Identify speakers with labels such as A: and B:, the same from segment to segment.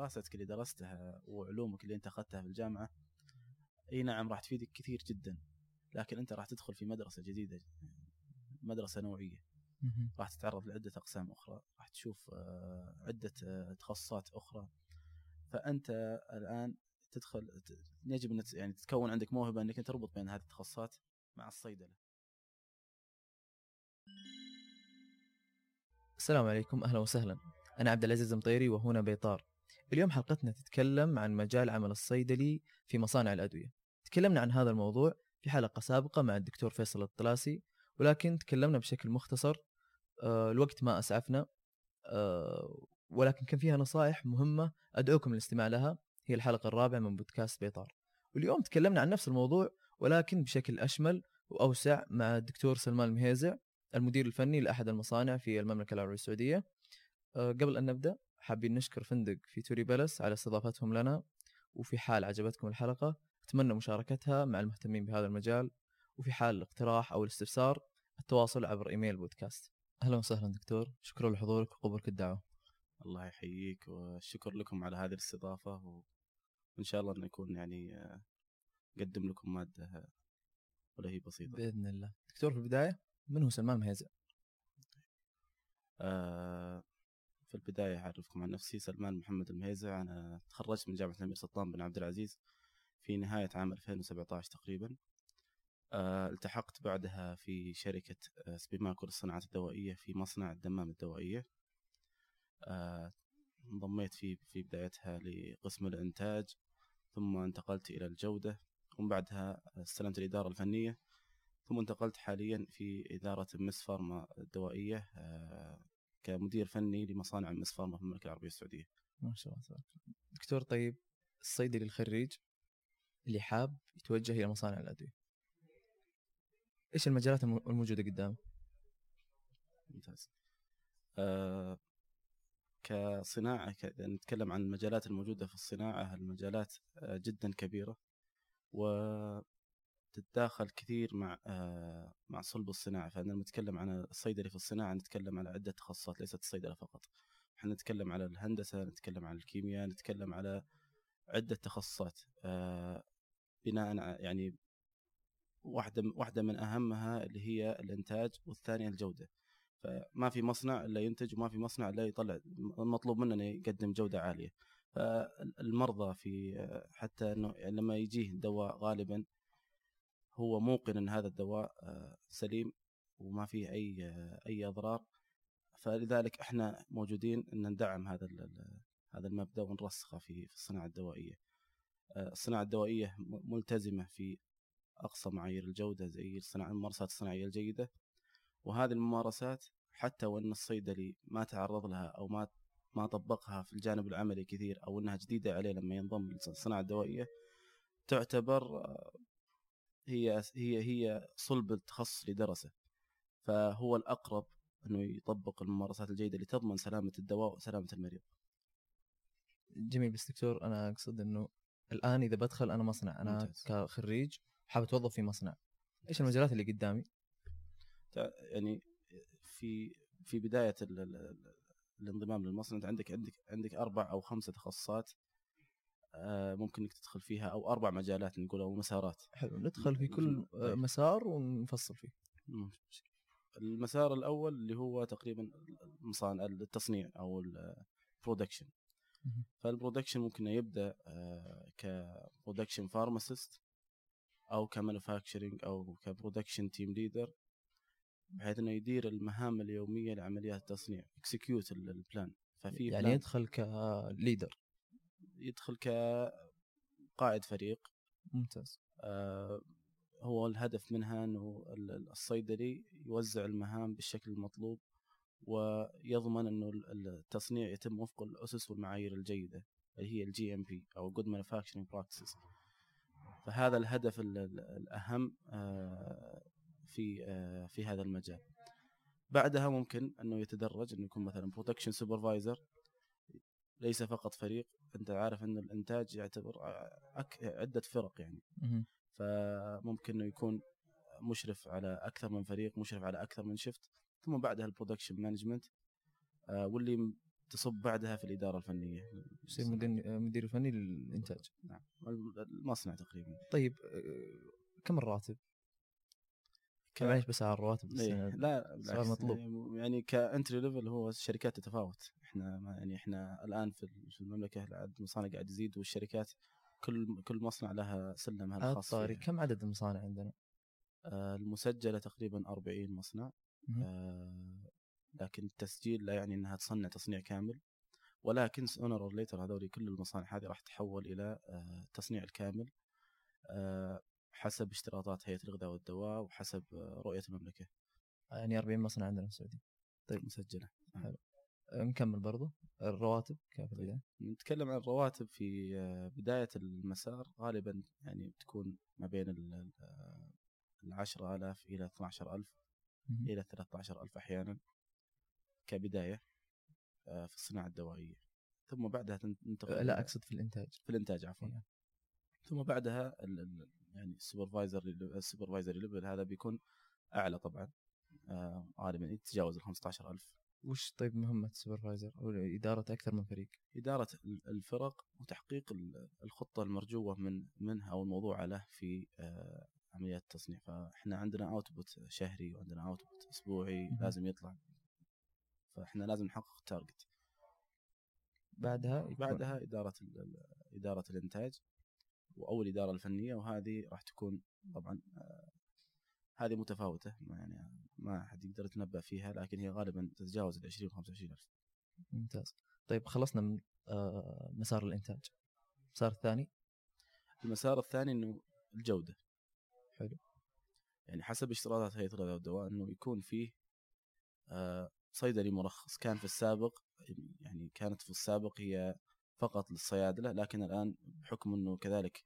A: دراستك اللي درستها وعلومك اللي انت أخذتها في الجامعة إي نعم راح تفيدك كثير جدا. لكن أنت راح تدخل في مدرسة جديدة مدرسة نوعية. راح تتعرض لعدة أقسام أخرى راح تشوف آه، عدة آه، تخصصات أخرى. فأنت الآن تدخل يجب أن يعني تتكون عندك موهبة أنك تربط بين هذه التخصصات مع الصيدلة.
B: السلام عليكم. أهلا وسهلا. أنا عبد العزيز مطيري وهنا بيطار اليوم حلقتنا تتكلم عن مجال عمل الصيدلي في مصانع الأدوية. تكلمنا عن هذا الموضوع في حلقة سابقة مع الدكتور فيصل الطلاسي ولكن تكلمنا بشكل مختصر آه، الوقت ما أسعفنا آه، ولكن كان فيها نصائح مهمة أدعوكم للاستماع لها. هي الحلقة الرابعة من بودكاست بيطار. واليوم تكلمنا عن نفس الموضوع ولكن بشكل أشمل وأوسع مع الدكتور سلمان المهيزع المدير الفني لأحد المصانع في المملكة العربية السعودية. آه، قبل أن نبدأ حابين نشكر فندق في توري بلس على استضافتهم لنا وفي حال عجبتكم الحلقة أتمنى مشاركتها مع المهتمين بهذا المجال وفي حال الاقتراح أو الاستفسار التواصل عبر إيميل بودكاست. أهلا وسهلا دكتور شكرا لحضورك وقبولك الدعوة.
A: الله يحييك والشكر لكم على هذه الاستضافة و... وان شاء الله نكون يعني نقدم لكم مادة ولا هي بسيطة.
B: بإذن الله. دكتور في البداية من هو سلمان مهيزع
A: آه في البداية أعرفكم عن نفسي سلمان محمد المهيزع أنا تخرجت من جامعة الأمير سلطان بن عبد العزيز في نهاية عام 2017 تقريبا. آه التحقت بعدها في شركة آه سبيماكو للصناعات الدوائية في مصنع الدمام الدوائية. آه انضميت في في بدايتها لقسم الإنتاج ثم انتقلت إلى الجودة ومن بعدها استلمت الإدارة الفنية ثم انتقلت حاليا في إدارة مس فارما الدوائية. كمدير فني لمصانع مس فارما في المملكة العربية السعودية
B: ما شاء الله دكتور طيب الصيدلي الخريج اللي حاب يتوجه إلى مصانع الأدوية إيش المجالات الموجودة قدامه؟
A: ممتاز. آه كصناعة نتكلم عن المجالات الموجودة في الصناعة المجالات آه جدا كبيرة وتتداخل كثير مع آه مع صلب الصناعة. فانا نتكلم عن الصيدلي في الصناعة نتكلم على عدة تخصصات ليست الصيدلة فقط. إحنا نتكلم على الهندسة، نتكلم عن الكيمياء، نتكلم على عدة تخصصات. آه بناء يعني واحدة واحدة من أهمها اللي هي الإنتاج والثانية الجودة. فما في مصنع إلا ينتج وما في مصنع إلا يطلع المطلوب منه إنه يقدم جودة عالية. فالمرضى في حتى إنه يعني لما يجيه دواء غالبا هو موقن أن هذا الدواء آه، سليم وما فيه أي أي أضرار فلذلك إحنا موجودين إن ندعم هذا هذا المبدأ ونرسخه في في الصناعة الدوائية. آه، الصناعة الدوائية ملتزمة في أقصى معايير الجودة زي الصناعه الممارسات الصناعية الجيدة وهذه الممارسات حتى وإن الصيدلي ما تعرض لها أو ما ما طبقها في الجانب العملي كثير أو إنها جديدة عليه لما ينضم للصناعه الدوائية تعتبر آه، هي هي هي صلب التخصص اللي درسه فهو الأقرب إنه يطبق الممارسات الجيدة اللي تضمن سلامة الدواء وسلامة المريض.
B: جميل بس دكتور أنا أقصد إنه الآن إذا بدخل أنا مصنع أنا ممتاز. كخريج حابب أتوظف في مصنع إيش المجالات اللي قدامي؟
A: يعني في في بداية الانضمام للمصنع أنت عندك عندك عندك أربع أو خمسة تخصصات ممكن إنك تدخل فيها أو أربع مجالات نقول أو مسارات.
B: حلو ندخل في كل طيب. مسار ونفصل فيه.
A: المسار الأول اللي هو تقريبا مصانع التصنيع أو ال production فال production ممكن يبدأ آه، ك production pharmacist أو ك manufacturing أو ك production team leader بحيث إنه يدير المهام اليومية لعمليات التصنيع execute ال plan
B: ففي يعني يدخل ك leader
A: يدخل كقائد فريق.
B: ممتاز.
A: آه هو الهدف منها إنه الصيدلي يوزع المهام بالشكل المطلوب ويضمن إنه التصنيع يتم وفق الأسس والمعايير الجيدة اللي هي ال GMP أو good manufacturing practices فهذا الهدف الأهم آه، في آه، في هذا المجال. بعدها ممكن إنه يتدرج إنه يكون مثلا production supervisor ليس فقط فريق انت عارف ان الإنتاج يعتبر عدة فرق يعني. فممكن إنه يكون مشرف على أكثر من فريق مشرف على أكثر من shift ثم بعدها ال production management آه، واللي تصب بعدها في الإدارة الفنية.
B: يصير مدير مدير فني للإنتاج.
A: نعم المصنع تقريبا.
B: طيب آه، كم الراتب؟
A: ك-
B: معليش بس على الرواتب بس؟ أنا-
A: لا بالعكس،
B: مطلوب.
A: يعني ك entry level هو الشركات تتفاوت إحنا ما يعني إحنا الآن في المملكة عدد المصانع قاعد يزيد والشركات كل كل مصنع لها سلمها الخاص فيها.
B: كم عدد المصانع عندنا؟
A: آه، المسجلة تقريبا 40 مصنع. آه، لكن التسجيل لا يعني إنها تصنع تصنيع كامل ولكن sooner or later هذول كل المصانع هذه راح تحول إلى آه، التصنيع الكامل آه، حسب اشتراطات هيئة الغذاء والدواء وحسب رؤية المملكة.
B: يعني 40 مصنع عندنا في السعودية. طيب.
A: مسجلة.
B: آه، نكمل برضو. الرواتب كيف
A: طيب. نتكلم عن الرواتب في بداية المسار. غالبا يعني بتكون ما بين ال- ال- العشرة آلاف إلى 12 ألف. إلى 13 ألف أحيانا كبداية آه، في الصناعة الدوائية. ثم بعدها تن- ننتقل
B: آه، لا أقصد في الإنتاج.
A: في الإنتاج عفوا.
B: إيه.
A: ثم بعدها يعني ال supervisor ال supervisor level هذا بيكون أعلى طبعا. آه، غالبا يتجاوز ال 15 ألف.
B: وش طيب مهمة ال supervisor أو إدارة أكثر من فريق؟
A: إدارة ال- الفرق وتحقيق ال- الخطة المرجوة من منها أو الموضوعة له في آه، عمليات التصنيع. فإحنا عندنا output شهري وعندنا output أسبوعي
B: مهم.
A: لازم يطلع. فإحنا لازم نحقق ال target
B: بعدها يكون-
A: بعدها إدارة إدارة الإنتاج. أو الإدارة الفنية وهذه راح تكون طبعا آه، هذه متفاوتة ما يعني ما حد يقدر يتنبأ فيها لكن هي غالبا تتجاوز ال 20 25 ألف.
B: ممتاز. طيب خلصنا من آه، مسار الإنتاج. المسار الثاني؟
A: المسار الثاني إنه الجودة.
B: حلو.
A: يعني حسب اشتراطات هيئة الغذاء والدواء إنه يكون فيه آه، صيدلي مرخص. كان في السابق يعني كانت في السابق هي فقط للصيادله لكن الآن بحكم إنه كذلك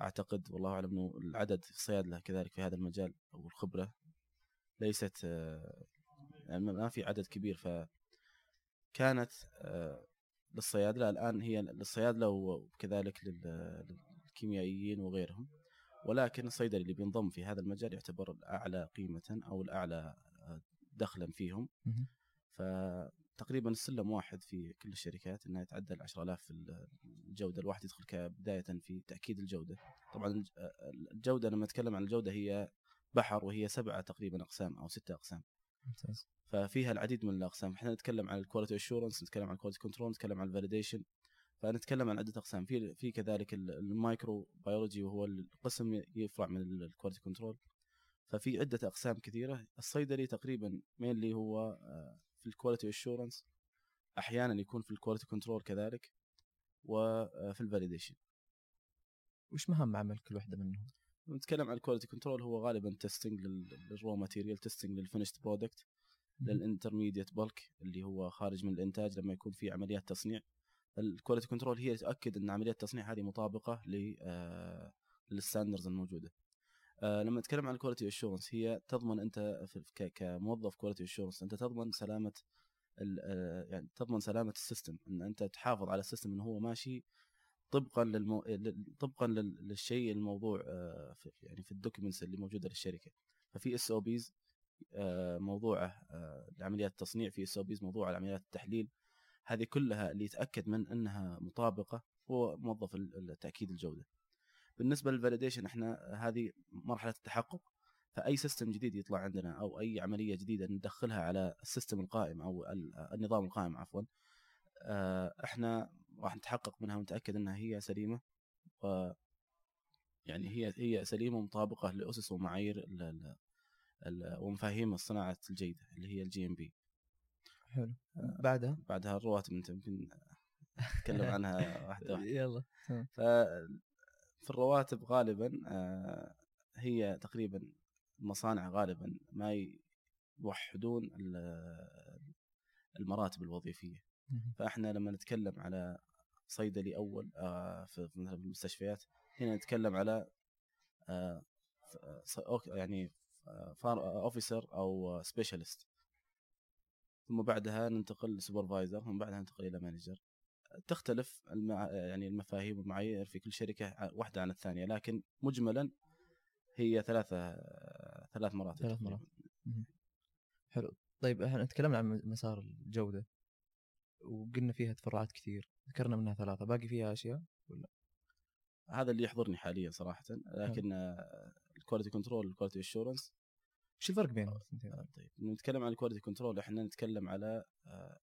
A: أعتقد والله أعلم إنه العدد في الصيادله كذلك في هذا المجال أو الخبرة ليست يعني ما في عدد كبير. ف كانت آه، للصيادله الآن هي للصيادله وكذلك لل- للكيميائيين وغيرهم. ولكن الصيدلي اللي بينضم في هذا المجال يعتبر الأعلى قيمة أو الأعلى آه، دخلا فيهم.
B: مهم.
A: فتقريبا السلم واحد في كل الشركات إنها يتعدى ال 10000 في الجودة الواحد يدخل كبداية في تأكيد الجودة. طبعا الج- الجودة لما أتكلم عن الجودة هي بحر وهي سبعة تقريبا أقسام أو ستة أقسام.
B: ممتاز.
A: ففيها العديد من الأقسام. إحنا نتكلم عن ال quality assurance نتكلم عن ال quality control نتكلم عن ال validation فنتكلم عن عدة أقسام. في في كذلك ال- ال microbiology وهو القسم يفرع من ال quality control ففي عدة أقسام كثيرة. الصيدلي تقريبا mainly هو آه، في ال quality assurance أحيانا يكون في ال quality control كذلك وفي ال validation
B: وش مهام عمل كل واحدة منهم؟
A: نتكلم عن ال quality control هو غالبا testing لل raw material testing لل finished product لل intermediate bulk اللي هو خارج من الإنتاج لما يكون في عمليات تصنيع. ال quality control هي تأكد إن عمليات التصنيع هذه مطابقة آه، لل standards الموجودة. آه، لما نتكلم عن ال quality assurance هي تضمن أنت كموظف quality assurance أنت تضمن سلامة آه، يعني تضمن سلامة ال system إن أنت تحافظ على ال system إنه هو ماشي طبقا للمو... لل- طبقا لل- للشيء الموضوع آه، في يعني في ال documents اللي موجودة للشركة. ففي SOPs موضوعه آه، لعمليات التصنيع في SOPs موضوع عمليات التحليل. هذه كلها اللي يتأكد من أنها مطابقة هو موظف تأكيد الجودة. بالنسبة لل validation إحنا هذه مرحلة التحقق فأي system جديد يطلع عندنا أو أي عملية جديدة ندخلها على ال system القائم أو ال- النظام القائم عفوا آه، إحنا راح نتحقق منها ونتأكد إنها هي سليمة و يعني هي هي سليمة ومطابقة لأسس ومعايير ال- ال- ال- ومفاهيم الصناعة الجيدة اللي هي ال GMP
B: حلو. بعدها؟
A: بعدها الرواتب أنت يمكن نتكلم عنها واحدة واحدة.
B: يلا
A: ف في الرواتب غالبا آه، هي تقريبا المصانع غالبا ما يوحدون ال- المراتب
B: الوظيفية.
A: فإحنا لما نتكلم على صيدلي اول آه، في المستشفيات هنا نتكلم على آه، يعني officer أو specialist ثم بعدها ننتقل ل supervisor ثم بعدها ننتقل إلى manager تختلف المع... يعني المفاهيم والمعايير في كل شركة واحدة عن الثانية لكن مجملا هي ثلاثة ثلاث مراتب
B: ثلاث. مراتب. حلو طيب إحنا تكلمنا عن مسار الجودة وقلنا فيها تفرعات كثير ذكرنا منها ثلاثة باقي فيها أشياء
A: هذا اللي يحضرني حاليا صراحة لكن ال quality control ال
B: quality assurance إيش الفرق بينهم؟
A: آه، طيب نتكلم عن ال quality control إحنا نتكلم على آه،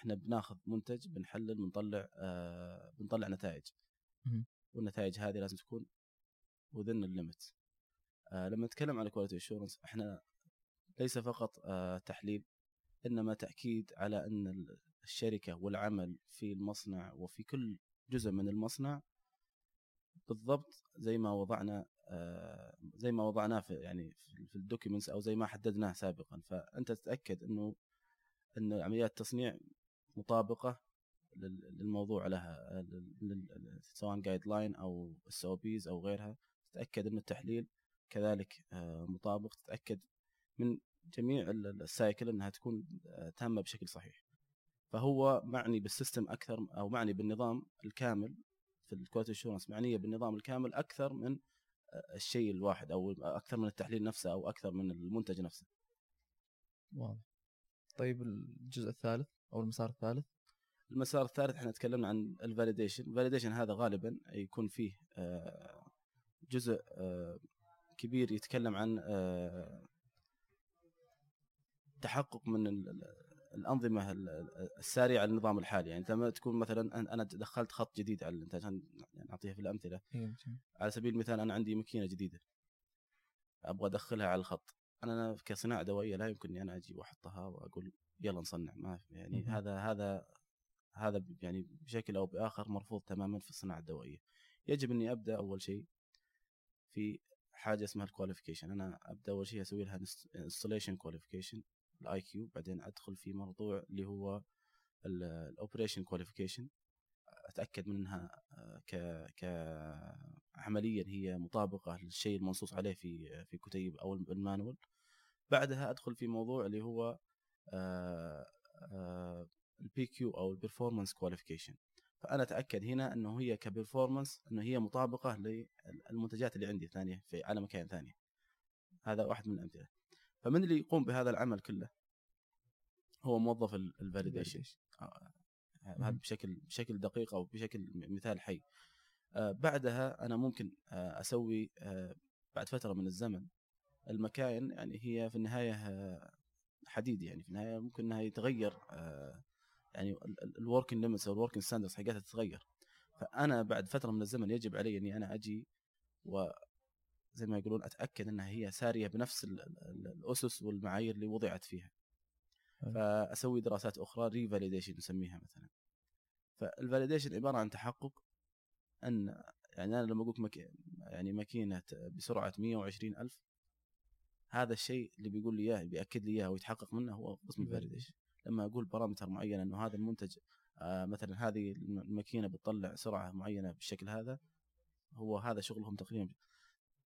A: إحنا بناخذ منتج بنحلل بنطلع آه، بنطلع نتائج. والنتائج هذه لازم تكون within ال limit لما نتكلم عن ال quality assurance إحنا ليس فقط آه، تحليل إنما تأكيد على إن ال- الشركة والعمل في المصنع وفي كل جزء من المصنع بالضبط زي ما وضعنا آه، زي ما وضعناه في يعني في- في ال documents أو زي ما حددناه سابقا. فأنت تتأكد إنه إن عمليات التصنيع مطابقة لل- للموضوع لها سواء guideline أو SOPs أو غيرها. تتأكد إن التحليل كذلك آه، مطابق. تتأكد من جميع ال- ال- ال cycle إنها تكون آه، تامة بشكل صحيح. فهو معني بال system أكثر أو معني بالنظام الكامل في ال quality assurance معنية بالنظام الكامل أكثر من آه، الشيء الواحد أو أكثر من التحليل نفسه أو أكثر من المنتج نفسه.
B: واضح. طيب الجزء الثالث؟ أو المسار الثالث؟
A: المسار الثالث إحنا تكلمنا عن ال validation ال validation هذا غالبا يكون فيه آه، جزء آه، كبير يتكلم عن آه، تحقق من ال- ال- الأنظمة ال- ال- الساريه على النظام الحالي. يعني لما تكون مثلا أنا دخلت خط جديد على الإنتاج عشان يعني أعطيها في الأمثلة.
B: إيه،
A: على سبيل المثال أنا عندي ماكينة جديدة. أبغى أدخلها على الخط. أنا كصناعة دوائيه لا يمكن اني أنا أجي وأحطها وأقول يلا نصنع ما يعني
B: مهم.
A: هذا هذا هذا يعني بشكل أو بآخر مرفوض تماما في الصناعة الدوائية. يجب أني أبدأ أول شيء في حاجة اسمها ال qualification أنا أبدأ أول شيء أسوي لها installation qualification ال IQ بعدين أدخل في موضوع اللي هو ال operation qualification أتأكد من انها آه، ك ك عمليا هي مطابقة للشيء المنصوص عليه في في كتيب أو ال manual. بعدها أدخل في موضوع اللي هو ال PQ أو ال performance qualification فأنا أتأكد هنا إنه هي ك performance إنه هي مطابقة للمنتجات اللي عندي ثانية في على مكاين ثانية هذا واحد من الأمثلة. فمن اللي يقوم بهذا العمل كله؟ هو موظف ال validation
B: هذا.
A: بشكل بشكل دقيق أو بشكل مثال حي آه، بعدها أنا ممكن آه، أسوي آه، بعد فترة من الزمن المكاين يعني هي في النهاية حديد يعني في النهاية ممكن إنها يتغير يعني ال working limits أو ال working standards حقتها تتغير فأنا بعد فترة من الزمن يجب علي إني أنا أجي و زي ما يقولون أتأكد إنها هي سارية بنفس ال- ال- الأسس والمعايير اللي وضعت فيها. فأسوي دراسات أخرى revalidation نسميها مثلا. فال validation عبارة عن تحقق أن يعني أنا لما أقول مك... يعني ماكينة بسرعة 120 ألف هذا الشيء اللي بيقول لي إياه بيأكد لي إياه ويتحقق منه هو قسم ال validation لما أقول parameter معين إنه هذا المنتج آه مثلا هذه الماكينة بتطلع سرعة معينة بالشكل هذا هو هذا شغلهم تقريبا.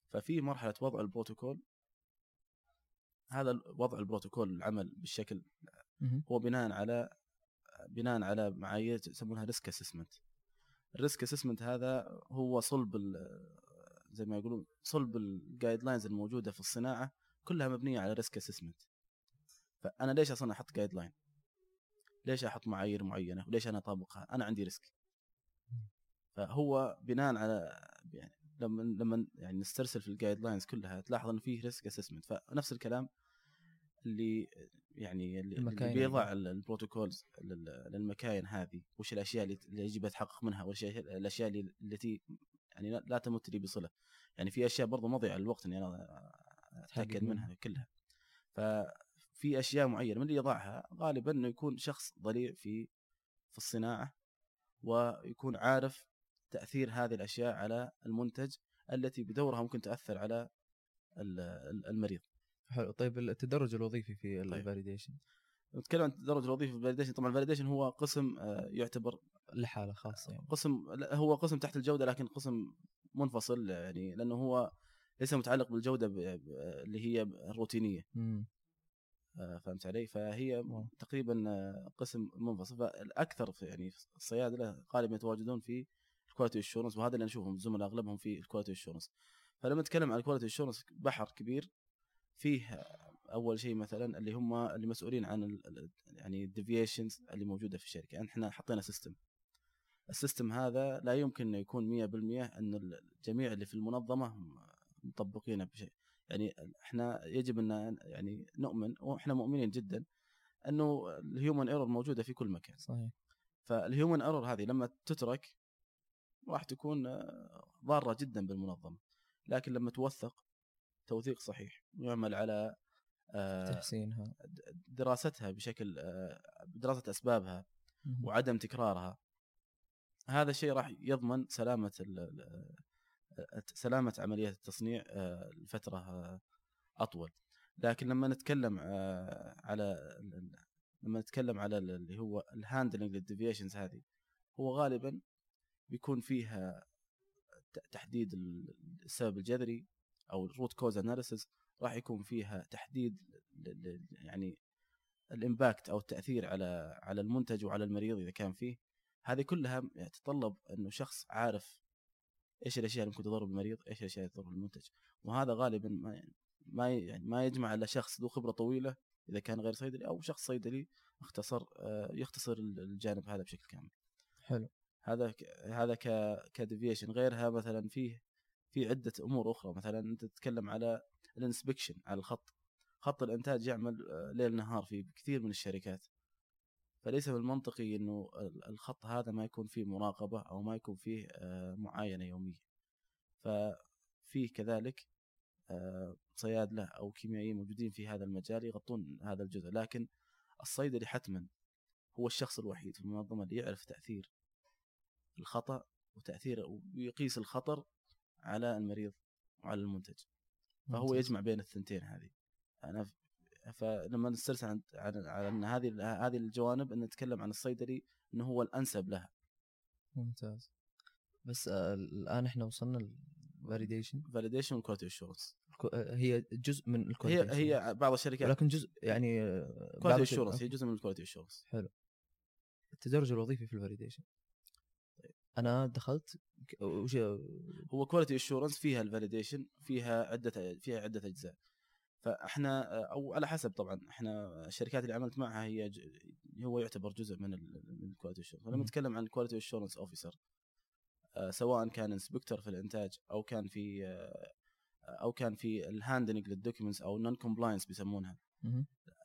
A: ففي مرحلة وضع البروتوكول هذا وضع البروتوكول العمل بالشكل. هو بناء على بناء على معايير يسمونها risk assessment ال risk assessment هذا هو صلب زي ما يقولون صلب ال guidelines الموجودة في الصناعة كلها مبنية على risk assessment فأنا ليش أصلا أحط guideline ليش أحط معايير معينة؟ وليش أنا أطابقها؟ أنا عندي risk فهو بناء على يعني لما لما يعني نسترسل في ال guidelines كلها تلاحظ انه فيه risk assessment فنفس الكلام اللي يعني اللي, اللي بيضع ال- ال protocols لل- للمكاين هذه وش الأشياء اللي يجب اتحقق منها وش الأشياء اللي التي يعني لا- تمت لي بصلة. يعني في أشياء برضو مضيعة للوقت إني أنا
B: أتأكد
A: منها كلها. ففي أشياء معينة من اللي يضعها غالبا إنه يكون شخص ضليع في في الصناعة ويكون عارف تأثير هذه الأشياء على المنتج التي بدورها ممكن تأثر على ال- ال- المريض.
B: حلو. طيب التدرج الوظيفي في
A: طيب.
B: الفاليديشن
A: نتكلم عن التدرج الوظيفي في ال validation طبعا ال validation هو قسم آه، يعتبر
B: لحالة خاصة يعني.
A: قسم هو قسم تحت الجودة لكن قسم منفصل يعني لأنه هو ليس متعلق بالجودة اللي هي
B: الروتينية.
A: آه، فهمت علي؟ فهي. تقريبا آه، قسم منفصل. فالأكثر في يعني في الصيادله غالبا يتواجدون في ال quality assurance وهذا اللي نشوفهم الزملاء أغلبهم في ال quality assurance فلما نتكلم عن ال quality assurance بحر كبير فيه أول شيء مثلا اللي هم اللي مسؤولين عن يعني ال deviations اللي موجودة في الشركة. يعني إحنا حطينا system ال system هذا لا يمكن إنه يكون 100% إن الجميع اللي في المنظمة مطبقينه بشيء. يعني إحنا يجب إن يعني نؤمن وإحنا مؤمنين جدا إنه ال human error موجودة في كل مكان.
B: صحيح.
A: فال human error هذه لما تترك راح تكون ضارة جدا بالمنظمة. لكن لما توثق توثيق صحيح ويعمل على آه،
B: تحسينها.
A: دراستها بشكل آه، دراسة
B: أسبابها.
A: وعدم تكرارها. هذا الشيء راح يضمن سلامة آه، سلامة عملية التصنيع لفترة أطول. لكن لما نتكلم على لما نتكلم على ال- اللي هو ال handling لل deviations هذه هو غالبا بيكون فيها تحديد ال- السبب الجذري أو ال root cause analysis راح يكون فيها تحديد يعني ال impact أو التأثير على على المنتج وعلى المريض إذا كان فيه. هذه كلها تتطلب إنه شخص عارف إيش الأشياء اللي ممكن تضر بالمريض إيش الأشياء اللي تضر بالمنتج. وهذا غالبا ما ما يعني ما يجمع إلا شخص ذو خبرة طويلة إذا كان غير صيدلي أو شخص صيدلي اختصر آه، يختصر الجانب هذا بشكل كامل.
B: حلو.
A: هذا. هذا ك deviation غيرها مثلا فيه في عدة أمور أخرى. مثلا أنت تتكلم على ال inspection على الخط. خط الإنتاج يعمل آه، ليل نهار في كثير من الشركات. فليس من المنطقي إنه ال- الخط هذا ما يكون فيه مراقبة أو ما يكون فيه آه، معاينة يومية. ففيه كذلك آه، صيادله أو كيميائيين موجودين في هذا المجال يغطون هذا الجزء. لكن الصيدلي حتما هو الشخص الوحيد في المنظمة اللي يعرف تأثير الخطأ وتأثير ويقيس الخطر على المريض وعلى المنتج. فهو. يجمع بين الثنتين هذه. أنا فلما نسترسل عن إن هذه هذه الجوانب إن نتكلم عن الصيدلي إنه هو الأنسب لها.
B: ممتاز. بس آه، الآن إحنا وصلنا ال
A: validation validation و quality assurance
B: هي جزء من
A: هي
B: ال quality
A: هي بعض الشركات.
B: ولكن جزء يعني آه،
A: quality
B: الشر-
A: assurance هي جزء من الكواليتي اشورنس
B: التدرج الوظيفي في الفاليديشن أنا دخلت وش
A: هو quality assurance فيها ال validation فيها عدة فيها عدة أجزاء فإحنا أو على حسب طبعا إحنا الشركات اللي عملت معها هي. هو يعتبر جزء من. من ال quality assurance
B: فلما.
A: نتكلم عن ال quality assurance officer سواء كان inspector في الإنتاج أو كان في آه، أو كان في ال handling لل documents أو non
B: compliance بيسمونها.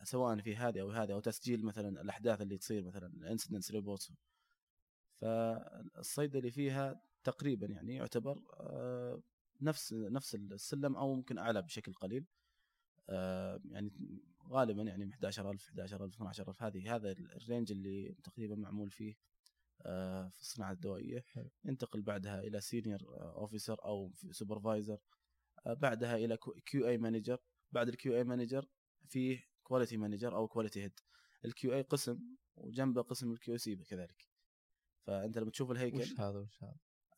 A: سواء في هذه أو هذه أو تسجيل مثلا الأحداث اللي تصير مثلا ال incidents reports فالصيدلي فيها تقريبا يعني يعتبر آه، نفس نفس السلم أو ممكن أعلى بشكل قليل. آه، يعني غالبا يعني 11000 11000 12000 هذه هذا ال range اللي تقريبا معمول فيه آه، في الصناعة الدوائية.
B: حلو.
A: ينتقل بعدها إلى senior officer أو supervisor بعدها إلى QA manager بعد ال QA manager فيه quality manager أو quality head ال QA قسم وجنبه قسم ال QC كذلك. فأنت لما تشوف الهيكل
B: وش هذا وش هذا؟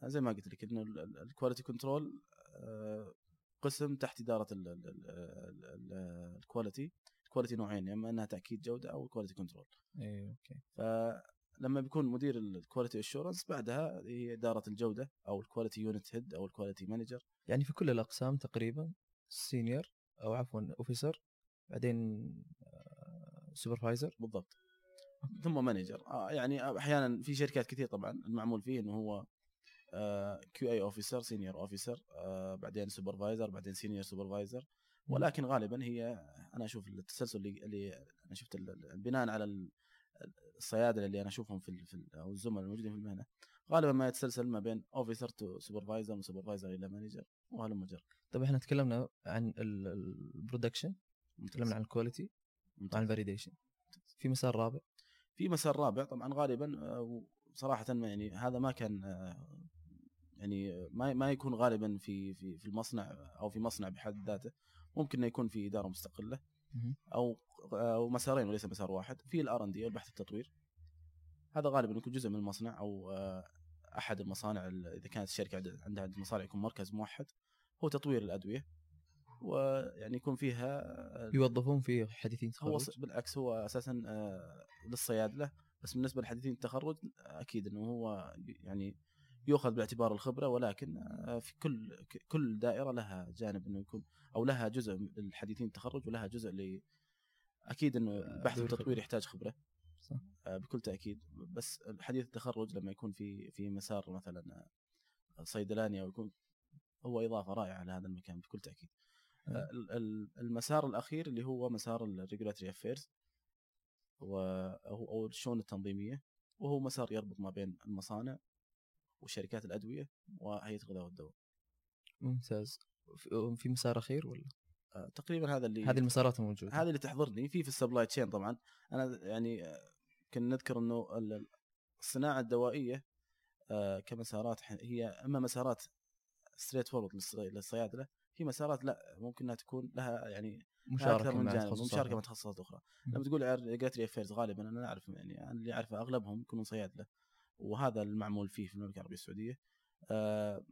A: زي ما قلت لك إنه ال quality control قسم تحت إدارة ال quality ال quality نوعين يا إما إنها تأكيد جودة أو quality control
B: اي okay.
A: فلما بيكون مدير ال quality assurance بعدها هي إدارة الجودة أو ال quality unit head أو ال quality manager
B: يعني في كل الأقسام تقريبا senior أو عفوا officer بعدين supervisor
A: بالضبط. ثم manager. آه يعني أحيانا في شركات كثير طبعا المعمول فيه إنه هو QA officer senior officer بعدين supervisor بعدين senior supervisor. ولكن غالبا هي أنا أشوف التسلسل اللي, اللي أنا شفت بناء على ال- الصيادلة اللي أنا أشوفهم في ال- في ال- أو الزملاء الموجودين في المهنة غالبا ما يتسلسل ما بين officer to supervisor من supervisor إلى manager وهلم جر
B: طيب إحنا تكلمنا عن ال production تكلمنا عن ال quality وعن ال validation في مسار رابع.
A: في مسار رابع طبعا غالبا آه، صراحة ما يعني هذا ما كان آه، يعني ما ما يكون غالبا في في في المصنع أو في مصنع بحد ذاته. ممكن إنه يكون في إدارة
B: مستقلة.
A: أو أو مسارين وليس مسار واحد في الار ان دي البحث التطوير. هذا غالبا يكون جزء من المصنع أو آه، أحد المصانع ال- إذا كانت الشركة عند- عندها مصانع يكون مركز موحد هو تطوير الأدوية. ويعني يكون فيها آه،
B: يوظفون فيه حديثين
A: هو
B: تخرج؟
A: بالعكس هو أساسا آه، للصيادله بس بالنسبة لحديثين التخرج أكيد إنه هو يعني يؤخذ باعتبار الخبرة ولكن آه، في كل كل دائرة لها جانب إنه يكون أو لها جزء للحديثين التخرج ولها جزء ل أكيد إنه البحث والتطوير. يحتاج خبرة.
B: صح.
A: بكل تأكيد. بس حديث التخرج لما يكون في في مسار مثلا صيدلاني أو يكون هو إضافة رائعة لهذا المكان بكل
B: تأكيد.
A: آه، ال- المسار الأخير اللي هو مسار ال regulatory affairs أو الشؤون التنظيمية وهو مسار يربط ما بين المصانع وشركات الأدوية وهيئة الغذاء والدواء.
B: ممتاز. في- مسار أخير ولا؟
A: آه، تقريبا هذا اللي
B: هذه المسارات الموجوده
A: هذه اللي تحضرني. في في ال supply chain طبعا. أنا يعني آه، كنا نذكر إنه ال- الصناعة الدوائية كمسارات هي أما مسارات straight forward للصيادلة في مسارات لا ممكن إنها تكون لها يعني
B: مشاركة
A: أكثر من جانب ومشاركه مع تخصصات
B: أخرى.
A: لما تقول regulatory affairs غالبا أنا أعرف يعني اللي أعرفه أغلبهم يكونون صيادله وهذا المعمول فيه في المملكة العربية السعودية. آه،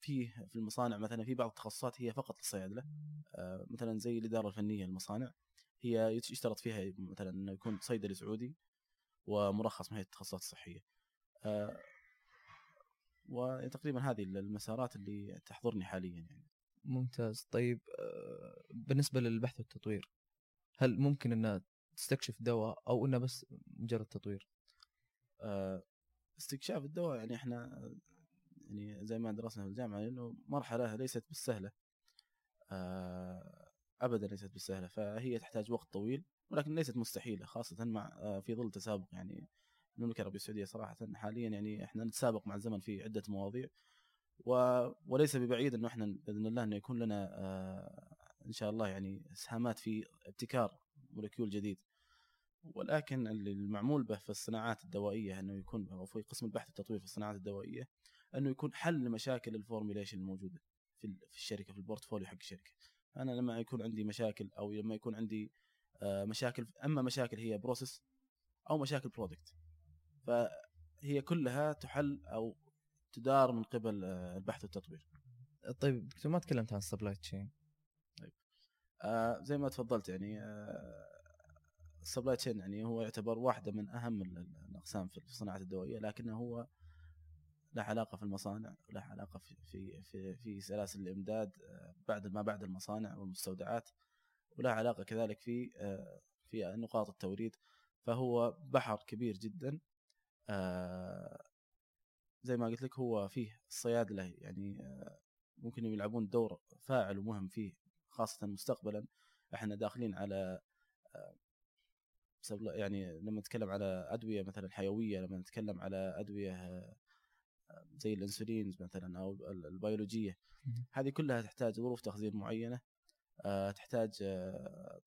A: فيه في المصانع مثلا في بعض التخصصات هي فقط للصيادلة. آه، مثلا زي الإدارة الفنية للمصانع. هي يشترط فيها مثلا إنه يكون صيدلي سعودي ومرخص من هيئه التخصصات الصحية. آه، وتقريبا هذه المسارات اللي تحضرني حاليا يعني.
B: ممتاز. طيب آه، بالنسبة للبحث والتطوير هل ممكن إنها تستكشف دواء أو إنها بس مجرد تطوير؟
A: آه، استكشاف الدواء يعني إحنا يعني زي ما درسنا في الجامعة إنه مرحلة ليست بالسهلة. آه، ابدا ليست بالسهلة فهي تحتاج وقت طويل ولكن ليست مستحيلة خاصة مع في ظل تسابق يعني المملكة العربيه السعودية صراحة حاليا يعني إحنا نتسابق مع الزمن في عدة مواضيع. و... وليس ببعيد إنه إحنا بإذن الله إنه يكون لنا آه، إن شاء الله يعني اسهامات في ابتكار molecule جديد. ولكن المعمول به في الصناعات الدوائية إنه يكون أو في قسم البحث والتطوير في الصناعات الدوائية إنه يكون حل لمشاكل ال formulation الموجودة في ال- في الشركة في ال portfolio حق الشركة. أنا لما يكون عندي مشاكل أو لما يكون عندي آه، مشاكل أما مشاكل هي process أو مشاكل product فهي كلها تحل أو تدار من قبل آه، البحث والتطوير
B: طيب دكتور ما تكلمت عن ال supply chain
A: آه زي ما تفضلت يعني آه ال supply chain يعني هو يعتبر واحدة من أهم ال- ال- الأقسام في الصناعة الدوائية لكنه هو له علاقة في المصانع له علاقة في في في, في سلاسل الإمداد آه، بعد ما بعد المصانع والمستودعات وله علاقة كذلك في آه، في نقاط التوريد. فهو بحر كبير جدا آه، زي ما قلت لك هو فيه الصيادله يعني آه، ممكن يلعبون دور فاعل ومهم فيه خاصة مستقبلا إحنا داخلين على آه، يعني لما نتكلم على أدوية مثلا حيوية لما نتكلم على أدوية آه، زي الانسولين مثلا أو ال-
B: البيولوجية.
A: هذه كلها تحتاج ظروف تخزين معينة تحتاج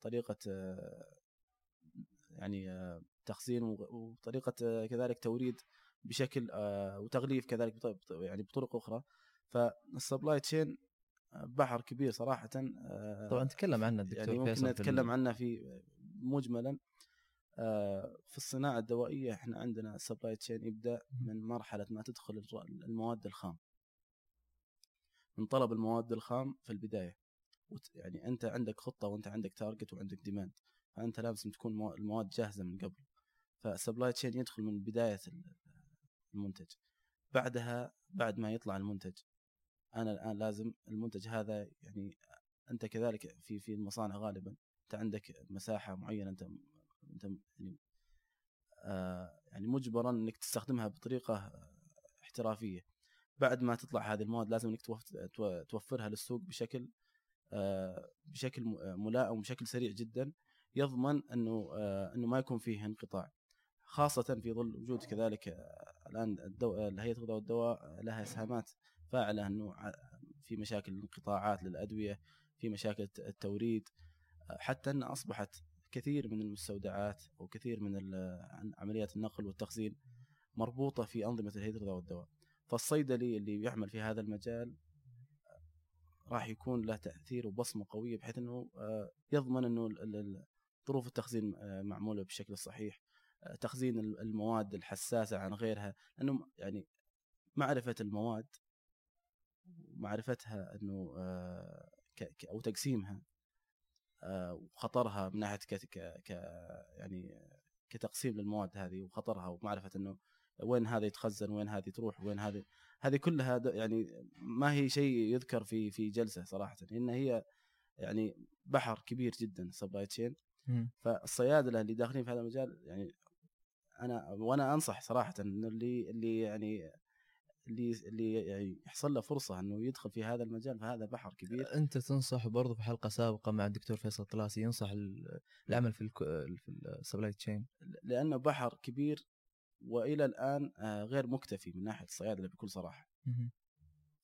A: طريقة يعني تخزين وطريقة كذلك توريد بشكل آه، وتغليف كذلك يعني بطرق أخرى. فال supply chain بحر كبير صراحة آه،
B: طبعا تكلم عنه الدكتور
A: يعني ممكن نتكلم عنه في مجملا. آه، في الصناعة الدوائية إحنا عندنا ال supply chain يبدأ من مرحلة ما تدخل المواد الخام. من طلب المواد الخام في البداية. يعني أنت عندك خطة وأنت عندك target وعندك demand فأنت لازم تكون مو- المواد جاهزة من قبل. فال supply chain يدخل من بداية المنتج. بعدها بعد ما يطلع المنتج أنا الآن لازم المنتج هذا يعني أنت كذلك في في المصانع غالبا أنت عندك مساحة معينة أنت أنت يعني آه يعني مجبرا إنك تستخدمها بطريقة احترافية. بعد ما تطلع هذه المواد لازم إنك توف- تو- توفرها للسوق بشكل آه بشكل ملائم وبشكل سريع جدا يضمن إنه آه إنه ما يكون فيه انقطاع. خاصة في ظل وجود كذلك الآن الدو... هيئه الغذاء والدواء لها اسهامات فاعلة إنه في مشاكل الانقطاعات للأدوية في مشاكل الت- التوريد حتى إن أصبحت كثير من المستودعات أو كثير من عمليات النقل والتخزين مربوطة في أنظمة هيئه الغذاء والدواء فالصيدلي اللي يعمل في هذا المجال راح يكون له تأثير وبصمة قوية بحيث إنه آه، يضمن إنه ظروف التخزين آه، معمولة بالشكل الصحيح تخزين ال- المواد الحساسة عن غيرها لأنه يعني معرفة المواد ومعرفتها إنه آه، أو تقسيمها آه، وخطرها من ناحية ك يعني كتقسيم للمواد هذه وخطرها ومعرفة إنه وين هذا يتخزن وين هذه تروح وين هذه هذه كلها يعني ما هي شيء يذكر في في جلسة صراحة لأن هي يعني بحر كبير جدا supply chain فالصيادلة اللي داخلين في هذا المجال يعني أنا وأنا أنصح صراحة إنه اللي اللي يعني اللي اللي يعني يحصل له فرصة إنه يدخل في هذا المجال فهذا بحر كبير.
B: أنت تنصح برضو في حلقة سابقة مع الدكتور فيصل طلاسي ينصح العمل في في ال supply
A: chain لأنه بحر كبير وإلى الآن آه، غير مكتفي من ناحية الصيادلة بكل صراحة.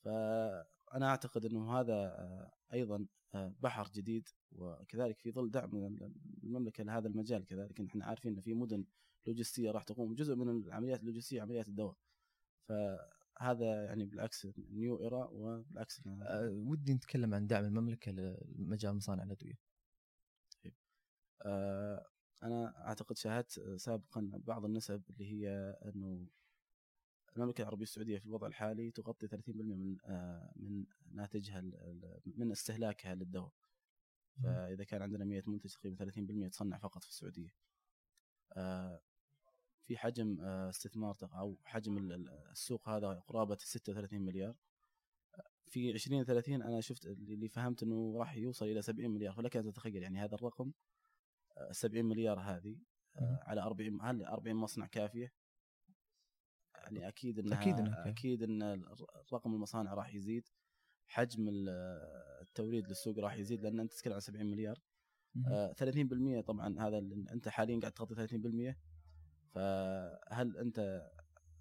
A: فأنا أعتقد إنه هذا آه، أيضا آه، بحر جديد وكذلك في ظل دعم المملكة لهذا المجال كذلك إحنا عارفين ان في مدن لوجستيه راح تقوم جزء من العمليات اللوجستية عمليات الدواء. فهذا يعني بالعكس new era وبالعكس
B: أه ودي نتكلم عن دعم المملكة لمجال مصانع الأدوية.
A: طيب. أه أنا أعتقد شاهدت سابقا بعض النسب اللي هي أنه المملكة العربية السعودية في الوضع الحالي تغطي 30% من آه من ناتجها من استهلاكها للدواء. فإذا كان عندنا 100 منتج تقريبا 30% يتصنع فقط في السعودية. آه في حجم آه استثمار أو حجم السوق هذا قرابة 36 مليار. في 2030 أنا شفت اللي فهمت إنه راح يوصل إلى 70 مليار فلك ان تتخيل يعني هذا الرقم 70 مليار هذه آه، على 40 هل 40 مصنع كافية؟ يعني أكيد إنها أكيد إنها أكيد إن رقم المصانع راح يزيد حجم التوريد للسوق راح يزيد لأن أنت تتكلم عن 70 مليار. آه 30% طبعا هذا أنت حاليا قاعد تغطي 30% فهل أنت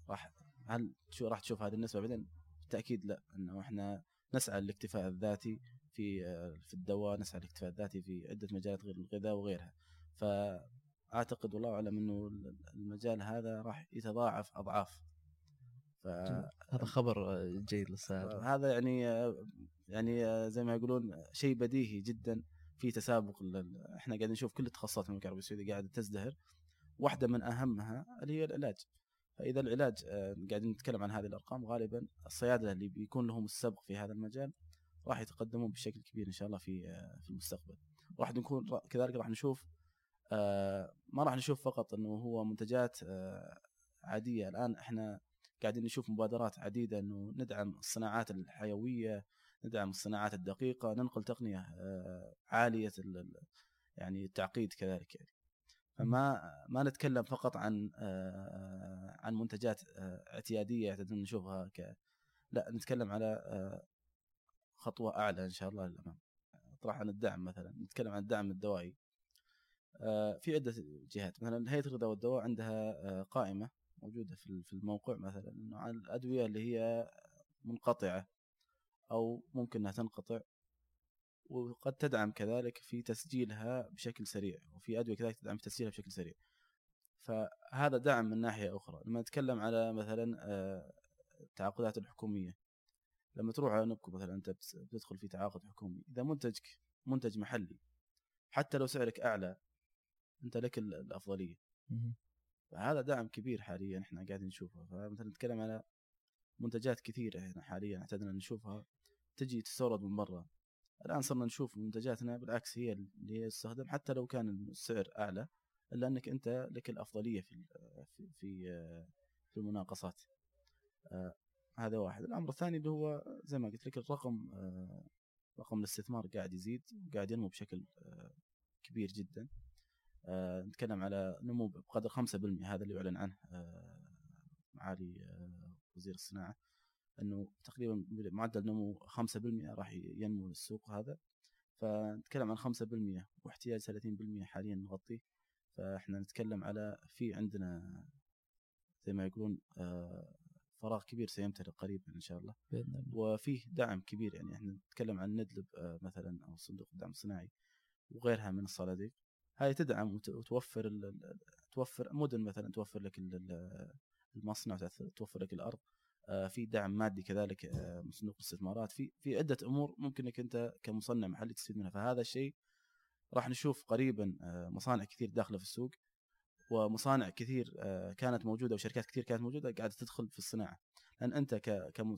A: راح هل شو راح تشوف هذه النسبة بعدين؟ بالتأكيد لا إنه إحنا نسعى للاكتفاء الذاتي في آه، في الدواء نسعى للاكتفاء الذاتي في عدة مجالات غير الغذاء وغيرها. فأعتقد والله أعلم إنه المجال هذا راح يتضاعف أضعاف.
B: ف... هذا خبر جيد للسائل.
A: هذا يعني يعني زي ما يقولون شيء بديهي جدا في تسابق إحنا قاعدين نشوف كل التخصصات في المملكه العربيه السعوديه قاعدة تزدهر. واحدة من أهمها اللي هي العلاج. فإذا العلاج قاعدين نتكلم عن هذه الأرقام غالبا الصيادلة اللي بيكون لهم السبق في هذا المجال راح يتقدمون بشكل كبير إن شاء الله في في المستقبل. راح نكون كذلك راح نشوف آه، ما راح نشوف فقط إنه هو منتجات آه، عادية. الآن إحنا قاعدين نشوف مبادرات عديدة إنه ندعم الصناعات الحيوية ندعم الصناعات الدقيقة ننقل تقنية آه، عالية يعني التعقيد كذلك يعني. فما ما نتكلم فقط عن عن منتجات اعتيادية نشوفها ك لا نتكلم على خطوة أعلى إن شاء الله للأمام. طرح عن الدعم مثلا نتكلم عن الدعم الدوائي. آه، في عدة جهات مثلا هيئة الغذاء والدواء عندها آه، قائمة موجودة في في الموقع مثلا إنه عن الأدوية اللي هي منقطعة أو ممكن إنها تنقطع. وقد تدعم كذلك في تسجيلها بشكل سريع وفي أدوية كذلك تدعم في تسجيلها بشكل سريع. فهذا دعم من ناحية أخرى. لما نتكلم على مثلا آه، التعاقدات الحكومية لما تروح على نبكو مثلا أنت بتدخل في تعاقد حكومي إذا منتجك منتج محلي حتى لو سعرك أعلى أنت لك الأفضلية. فهذا دعم كبير حاليا إحنا قاعدين نشوفه فمثلا نتكلم على منتجات كثيرة إحنا حاليا اعتدنا نشوفها تجي تستورد من برا. الآن صرنا نشوف منتجاتنا بالعكس هي اللي تستخدم حتى لو كان السعر أعلى إلا أنك أنت لك الأفضلية في في في, في المناقصات. آه هذا واحد. الأمر الثاني اللي هو زي ما قلت لك الرقم آه رقم الاستثمار قاعد يزيد وقاعد ينمو بشكل آه كبير جدا. نتكلم على نمو بقدر 5% هذا اللي يعلن عنه معالي وزير الصناعة. إنه تقريبا معدل نمو 5% راح ينمو السوق هذا. فنتكلم عن 5% واحتياج 30% حاليا نغطيه فإحنا نتكلم على في عندنا زي ما يقولون آه فراغ كبير سيمتلئ قريبا إن شاء الله. بإذن الله. وفيه دعم كبير يعني إحنا نتكلم عن ندلب آه، مثلا أو صندوق الدعم الصناعي وغيرها من الصناديق هاي تدعم وتوفر توفر مدن مثلا توفر لك المصنع توفر لك الأرض. في دعم مادي كذلك آه، من صندوق الاستثمارات في في عدة أمور ممكن انك أنت كمصنع محلي تستفيد منها فهذا الشيء راح نشوف قريبا مصانع كثير داخلة في السوق ومصانع كثير كانت موجودة وشركات كثير كانت موجودة قاعدة تدخل في الصناعة لأن أنت كم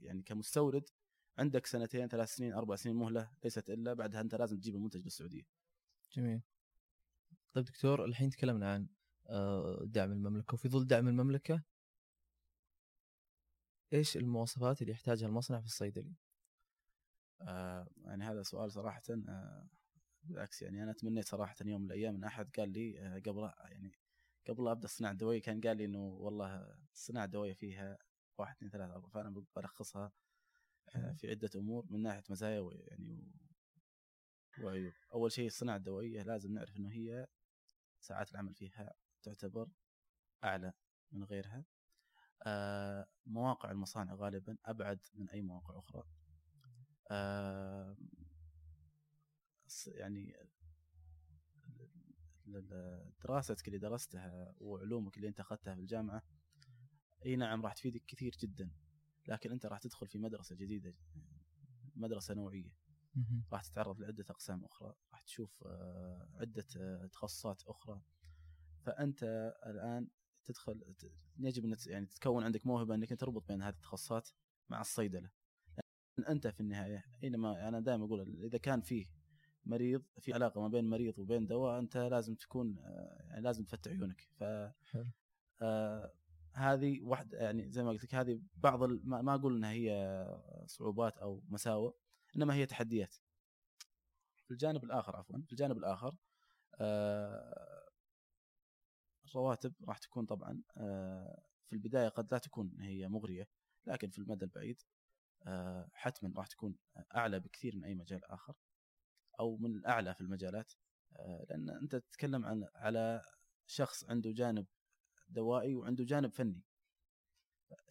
A: يعني كمستورد عندك سنتين ثلاث سنين أربع سنين مهلة ليست إلا بعدها أنت لازم تجيب المنتج للسعودية.
B: جميل. طيب دكتور الحين تكلمنا عن آه، دعم المملكة وفي ظل دعم المملكة إيش المواصفات اللي يحتاجها المصنع في الصيدلي؟
A: آه يعني هذا سؤال صراحة آه بالعكس يعني أنا تمنيت صراحة يوم من الأيام إن أحد قال لي آه قبل يعني قبل أبدأ الصناعه الدوائيه كان قال لي إنه والله الصناعه الدوائيه فيها واحد اثنين ثلاثة أربعة فأنا بلخصها آه في عدة أمور من ناحية مزايا ويعني وعيوب. أول شيء الصناعه الدوائيه لازم نعرف إنه هي ساعات العمل فيها تعتبر أعلى من غيرها. مواقع المصانع غالبا أبعد من أي مواقع أخرى. آه يعني دراستك اللي درستها وعلومك اللي أنت أخذتها في الجامعة أي نعم راح تفيدك كثير جدا لكن أنت راح تدخل في مدرسة جديدة مدرسة نوعية. راح تتعرض لعدة أقسام أخرى راح تشوف آه، عدة آه، تخصصات أخرى. فأنت الآن تدخل يجب أن يعني تتكون عندك موهبة أنك تربط بين هذه التخصصات مع الصيدلة. لأن أنت في النهاية اينما أنا دائما أقول إذا كان فيه مريض في علاقة ما بين مريض وبين دواء أنت لازم تكون يعني لازم تفتح عيونك. ف آه هذه واحدة يعني زي ما قلت لك هذه بعض ما أقول إنها هي صعوبات أو مساوئ إنما هي تحديات. في الجانب الآخر عفوا في الجانب الآخر آه الرواتب راح تكون طبعا آه في البداية قد لا تكون هي مغرية لكن في المدى البعيد آه حتما راح تكون أعلى بكثير من أي مجال آخر أو من الأعلى في المجالات. آه لأن أنت تتكلم عن على شخص عنده جانب دوائي وعنده جانب فني.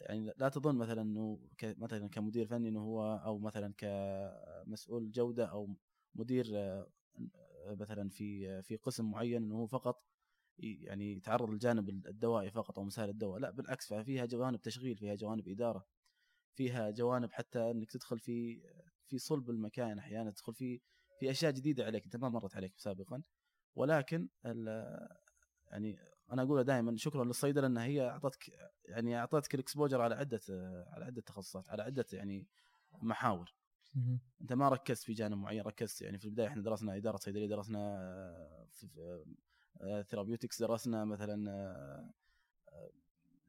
A: يعني لا تظن مثلا إنه مثلا كمدير فني إنه هو أو مثلا كمسؤول جودة أو مدير مثلا في في قسم معين إنه هو فقط يعني يتعرض للجانب الدوائي فقط أو مسائل الدواء لا بالعكس فيها جوانب تشغيل فيها جوانب إدارة فيها جوانب حتى إنك تدخل في في صلب المكان أحيانا تدخل في في أشياء جديدة عليك أنت ما مرت عليك سابقا. ولكن يعني أنا اقولها دائما شكرا للصيدلة انها هي أعطتك يعني أعطتك ال exposure على عدة على عدة تخصصات على عدة يعني محاور. أنت ما ركزت في جانب معين ركزت يعني في البداية إحنا درسنا إدارة صيدلية درسنا في therapeutics درسنا مثلا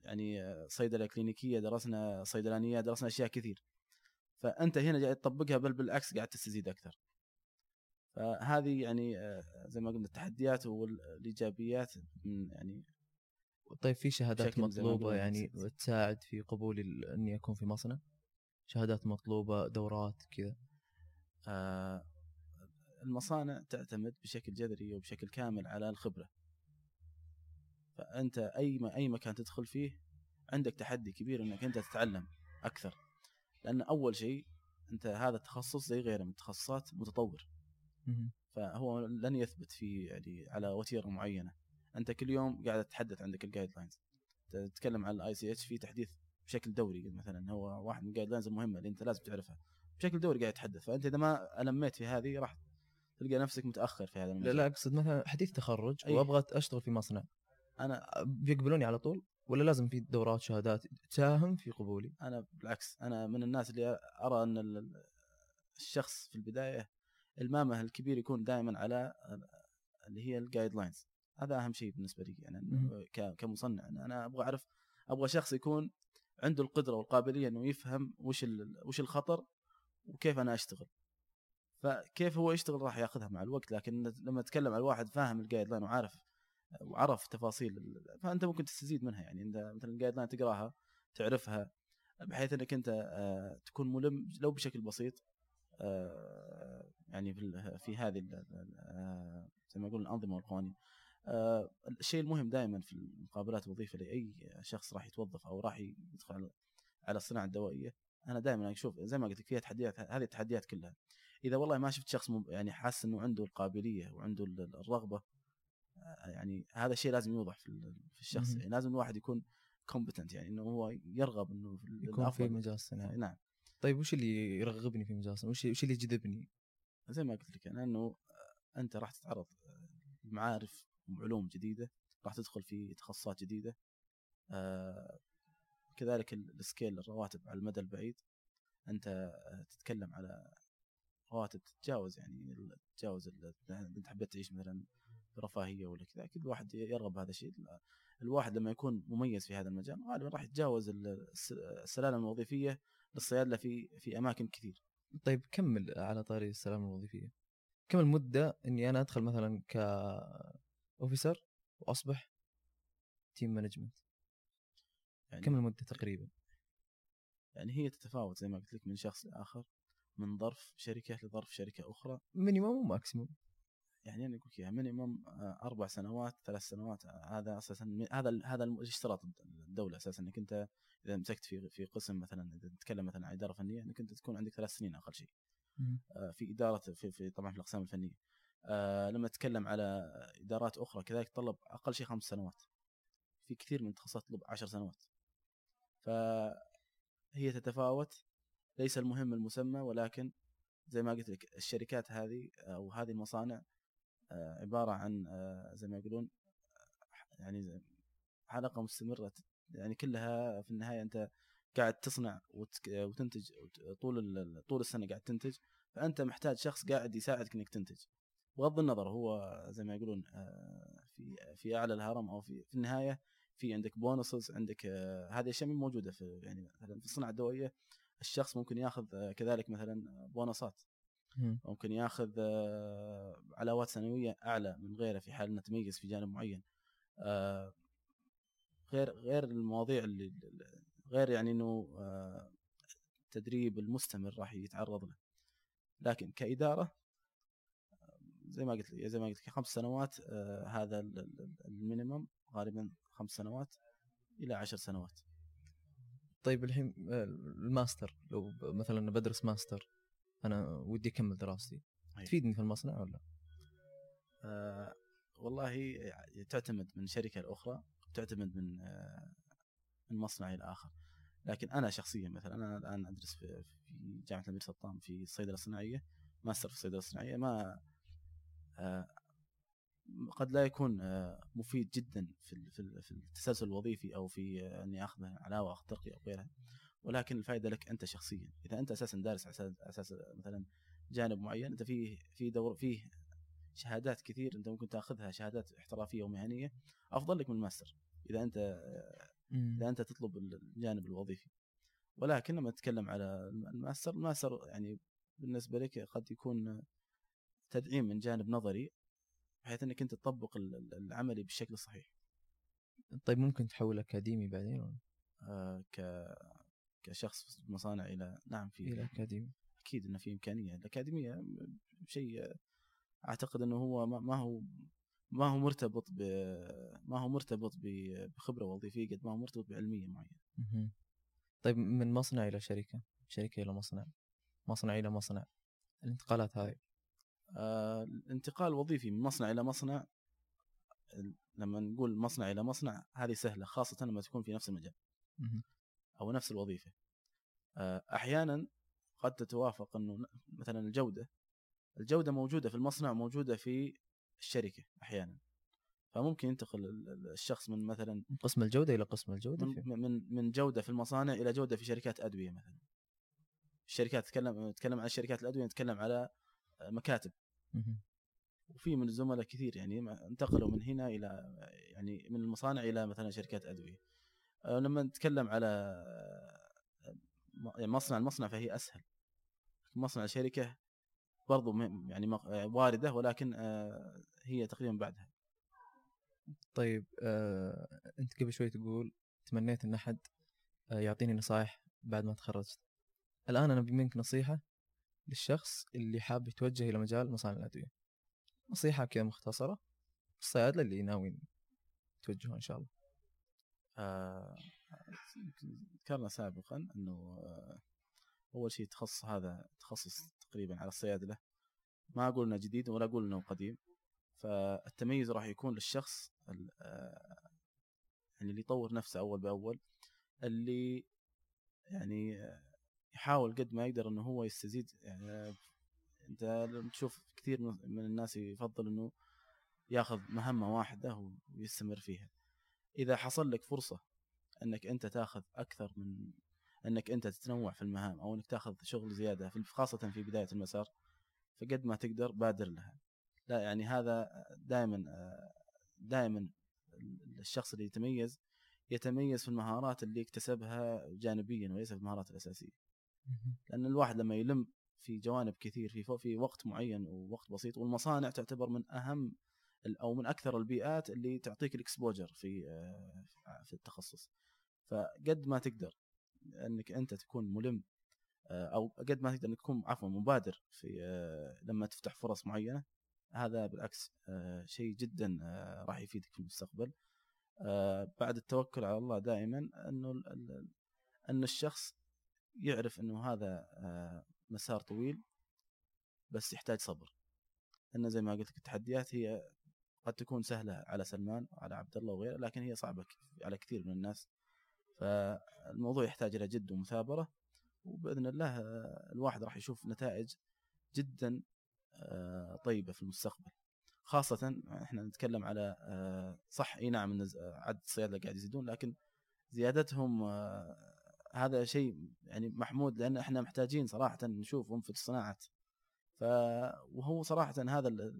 A: يعني صيدلة كلينيكية درسنا صيدلانية درسنا أشياء كثير. فأنت هنا جاي تطبقها بل بالعكس قاعد تستزيد أكثر. فهذه يعني زي ما قلنا التحديات والإيجابيات من يعني
B: طيب في شهادات مطلوبة يعني تساعد في قبول اني اكون في مصنع؟ شهادات مطلوبة دورات كذا.
A: آه المصانع تعتمد بشكل جذري وبشكل كامل على الخبرة. فأنت أي ما أي مكان تدخل فيه عندك تحدي كبير إنك أنت تتعلم أكثر. لأن أول شيء أنت هذا التخصص زي غيره من التخصصات متطور. فهو لن يثبت في يعني على وتيرة معينة. أنت كل يوم قاعد تتحدث عندك ال guidelines تتكلم عن ال ICH في تحديث بشكل دوري مثلا. هو واحد من ال guidelines المهمة اللي أنت لازم تعرفها. بشكل دوري قاعد يتحدث. فأنت إذا ما ألميت في هذه راح تلقى نفسك متأخر في هذا
B: المجال. لا لا أقصد مثلا حديث تخرج أي. وأبغى أشتغل في مصنع. أنا بيقبلوني على طول ولا لازم في دورات شهادات؟ تساهم في قبولي؟
A: أنا بالعكس أنا من الناس اللي أرى أن الشخص في البداية إلمامه الكبير يكون دائما على اللي هي ال guidelines هذا أهم شيء بالنسبة لي يعني كمصنع. أنا أبغى أعرف أبغى شخص يكون عنده القدرة والقابلية إنه يفهم وش وش الخطر وكيف أنا أشتغل. فكيف هو يشتغل راح ياخذها مع الوقت لكن لما اتكلم على واحد فاهم ال guideline وعارف وعرف تفاصيل فأنت ممكن تستزيد منها. يعني إنت مثلا ال guideline تقراها تعرفها بحيث إنك أنت آه، تكون ملم لو بشكل بسيط آه، يعني في هذه آه، زي ما يقول الأنظمة والقوانين. الشيء المهم دائما في المقابلات الوظيفة لأي شخص راح يتوظف أو راح يدخل على الصناعة الدوائية أنا دائما أشوف زي ما قلت لك فيها تحديات هذه التحديات كلها. إذا والله ما شفت شخص يعني حاسس إنه عنده القابلية وعنده الرغبة آه، يعني هذا الشيء لازم يوضح في الشخص. يعني لازم الواحد يكون competent يعني إنه هو يرغب إنه
B: في يكون في مجال الصناعه نعم. طيب وش اللي يرغبني في مجال الصناعه؟ وش وش اللي يجذبني؟
A: زي ما قلت لك أنا إنه أنت راح تتعرض لمعارف وعلوم جديدة راح تدخل في تخصصات جديدة آه كذلك ال scale الرواتب على المدى البعيد. أنت تتكلم على رواتب تتجاوز يعني تتجاوز انت حبيت تعيش مثلا برفاهيه ولا كذا أكيد الواحد يرغب هذا الشيء. الواحد لما يكون مميز في هذا المجال غالبا راح يتجاوز ال- الس- السلالم الوظيفية للصيادله في في أماكن كثير.
B: طيب كمل على طاري السلالم الوظيفية. كم المده إني أنا أدخل مثلا ك officer وأصبح team management
A: يعني
B: كم المده تقريبا.
A: يعني هي تتفاوت زي ما قلت لك من شخص لآخر. من ظرف شركة لظرف شركة أخرى.
B: minimum و maximum
A: يعني أنا أقول لك إياها مينيمم آه، أربع سنوات ثلاث سنوات آه، هذا أساسا هذا هذا اشتراط الدولة أساسا؟ إنك أنت إذا مسكت في في قسم مثلا إذا تتكلم مثلا عن إدارة فنية إنك أنت تكون عندك ثلاث سنين أقل شيء. آه، في إدارة في, في طبعا في الأقسام الفنية. لما تتكلم على إدارات أخرى كذلك تطلب أقل شيء خمس سنوات. في كثير من التخصصات تطلب عشر سنوات. فهي تتفاوت. ليس المهم المسمى ولكن زي ما قلت لك الشركات هذه أو هذه المصانع آه، عبارة عن آه، زي ما يقولون آه، يعني حلقة مستمرة يعني كلها في النهاية أنت قاعد تصنع وتنتج وت- طول طول السنة قاعد تنتج فأنت محتاج شخص قاعد يساعدك إنك تنتج. بغض النظر هو زي ما يقولون آه، في في أعلى الهرم أو في في النهاية في عندك بونصز عندك آه، هذه أشياء مو موجودة في يعني مثلا في الصناعة الدوائية الشخص ممكن ياخذ آه، كذلك مثلا بونصات.
B: مم.
A: ممكن ياخذ آه، علاوات سنوية أعلى من غيره في حال إنه تميز في جانب معين. آه، غير غير المواضيع اللي غير يعني إنه آه، التدريب المستمر راح يتعرض له. لكن كإدارة آه، زي ما قلت لي زي ما قلت لك خمس سنوات آه، هذا ال- ال- المينيمم غالبا خمس سنوات إلى عشر سنوات.
B: طيب الحين آه، الماستر لو مثلا بدرس ماستر أنا ودي أكمل دراستي
A: أي.
B: تفيدني في المصنع ولا
A: آه، والله تعتمد من شركة لأخرى تعتمد من آه، من مصنع إلى آخر لكن أنا شخصيا مثلا أنا الآن أدرس في في جامعة الأمير سلطان في الصيدلة الصناعية ماستر في الصيدلة الصناعية ما آه، قد لا يكون آه، مفيد جدا في في ال- في التسلسل الوظيفي أو في آه، أني أخذ علاوة اخذ ترقية أو غيرها. ولكن الفائدة لك أنت شخصيا. إذا أنت أساسا دارس على أساس أساس مثلا جانب معين أنت فيه في دور فيه شهادات كثير أنت ممكن تأخذها شهادات احترافية ومهنية أفضل لك من الماستر. إذا أنت إذا أنت تطلب الجانب الوظيفي. ولكن لما تتكلم على الماستر الماستر يعني بالنسبة لك قد يكون تدعيم من جانب نظري بحيث إنك أنت تطبق ال- ال- العملي بالشكل الصحيح
B: طيب ممكن تحول أكاديمي بعدين ولا؟
A: آه، ك كشخص في المصانع إلى نعم في
B: إلى أكاديمي.
A: أكيد إنه في إمكانية. الأكاديمية شيء أعتقد إنه هو ما هو ما هو مرتبط ب ما هو مرتبط ب- بخبرة وظيفية قد ما هو مرتبط بعلمية
B: معينة. طيب من مصنع إلى شركة؟ شركة إلى مصنع. مصنع إلى مصنع. الانتقالات هذه
A: آه، الانتقال الوظيفي من مصنع إلى مصنع لما نقول مصنع إلى مصنع هذه سهلة خاصة لما تكون في نفس المجال. أو نفس الوظيفة آه، أحيانا قد تتوافق إنه مثلا الجودة الجودة موجودة في المصنع موجودة في الشركة أحيانا فممكن ينتقل ال- ال- الشخص من مثلا
B: من قسم الجودة إلى قسم الجودة
A: من من من جودة في المصانع إلى جودة في شركات أدوية مثلا الشركات تتكلم نتكلم عن شركات الأدوية نتكلم على مكاتب
B: مهم.
A: وفي من الزملاء كثير يعني انتقلوا من هنا إلى يعني من المصانع إلى مثلا شركات أدوية. آه، لما نتكلم على آه، يعني مصنع المصنع فهي أسهل. مصنع الشركة برضو يعني آه، واردة ولكن هي تقريبا بعدها.
B: طيب آه، أنت قبل شوي تقول تمنيت إن أحد يعطيني نصائح بعد ما تخرجت. الآن أنا ابي منك نصيحة للشخص اللي حاب يتوجه إلى مجال مصانع الأدوية. نصيحة كذا مختصرة الصيادلة اللي ناويين يتوجهون إن شاء الله.
A: آه، ذكرنا سابقا إنه آه، أول شيء التخصص هذا تخصص تقريبا على الصيادلة. ما أقول إنه جديد ولا أقول إنه قديم. فالتميز راح يكون للشخص آه، يعني اللي يطور نفسه أول بأول اللي يعني آه، يحاول قد ما يقدر إنه هو يستزيد. يعني أنت تشوف كثير من من الناس يفضل إنه ياخذ مهمة واحدة ويستمر فيها. إذا حصل لك فرصة إنك أنت تاخذ أكثر من إنك أنت تتنوع في المهام أو إنك تاخذ شغل زيادة في خاصة في بداية المسار فقد ما تقدر بادر لها. لا يعني هذا دائما دائما الشخص اللي يتميز يتميز في المهارات اللي اكتسبها جانبيا وليس في المهارات الأساسية. لأن الواحد لما يلم في جوانب كثير في في وقت معين ووقت بسيط والمصانع تعتبر من أهم أو من أكثر البيئات اللي تعطيك الإكسبوجر في آه، في التخصص. فقد ما تقدر أنك أنت تكون ملم آه، أو قد ما تقدر أنك تكون عفوا مبادر في آه، لما تفتح فرص معينة. هذا بالعكس شيء جدا راح يفيدك في المستقبل. بعد التوكل على الله دائما أنه أن الشخص يعرف إنه هذا مسار طويل بس يحتاج صبر. إنه زي ما قلت لك التحديات هي قد تكون سهلة على سلمان وعلى عبد الله وغيره لكن هي صعبة على كثير من الناس. فالموضوع يحتاج إلى جد ومثابرة وبإذن الله الواحد راح يشوف نتائج جدا آه، طيبة في المستقبل. خاصة إحنا نتكلم على آه، صح إي نعم عدد الصيادلة قاعد يزيدون لكن زيادتهم آه، هذا شيء يعني محمود لأن إحنا محتاجين صراحة نشوفهم في الصناعات ف وهو صراحة هذا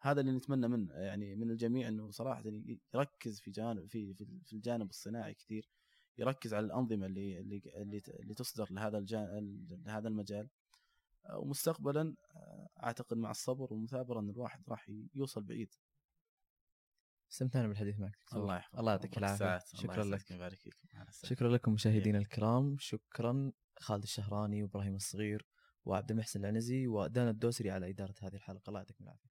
A: هذا اللي نتمنى منه يعني من الجميع إنه صراحة يركز في جانب في في الجانب الصناعي كثير يركز على الأنظمة اللي اللي اللي, اللي تصدر لهذا لهذا المجال. ومستقبلا أعتقد مع الصبر والمثابره ان الواحد راح يوصل بعيد.
B: استمتعنا بالحديث معك.
A: دكتور الله يحفظك.
B: الله يعطيك العافية. شكرا لك.
A: يبارك فيك.
B: شكرا لكم مشاهدينا الكرام. شكرا خالد الشهراني وإبراهيم الصغير وعبد المحسن العنزي. ودانا الدوسري على إدارة هذه الحلقة. الله يعطيكم العافية.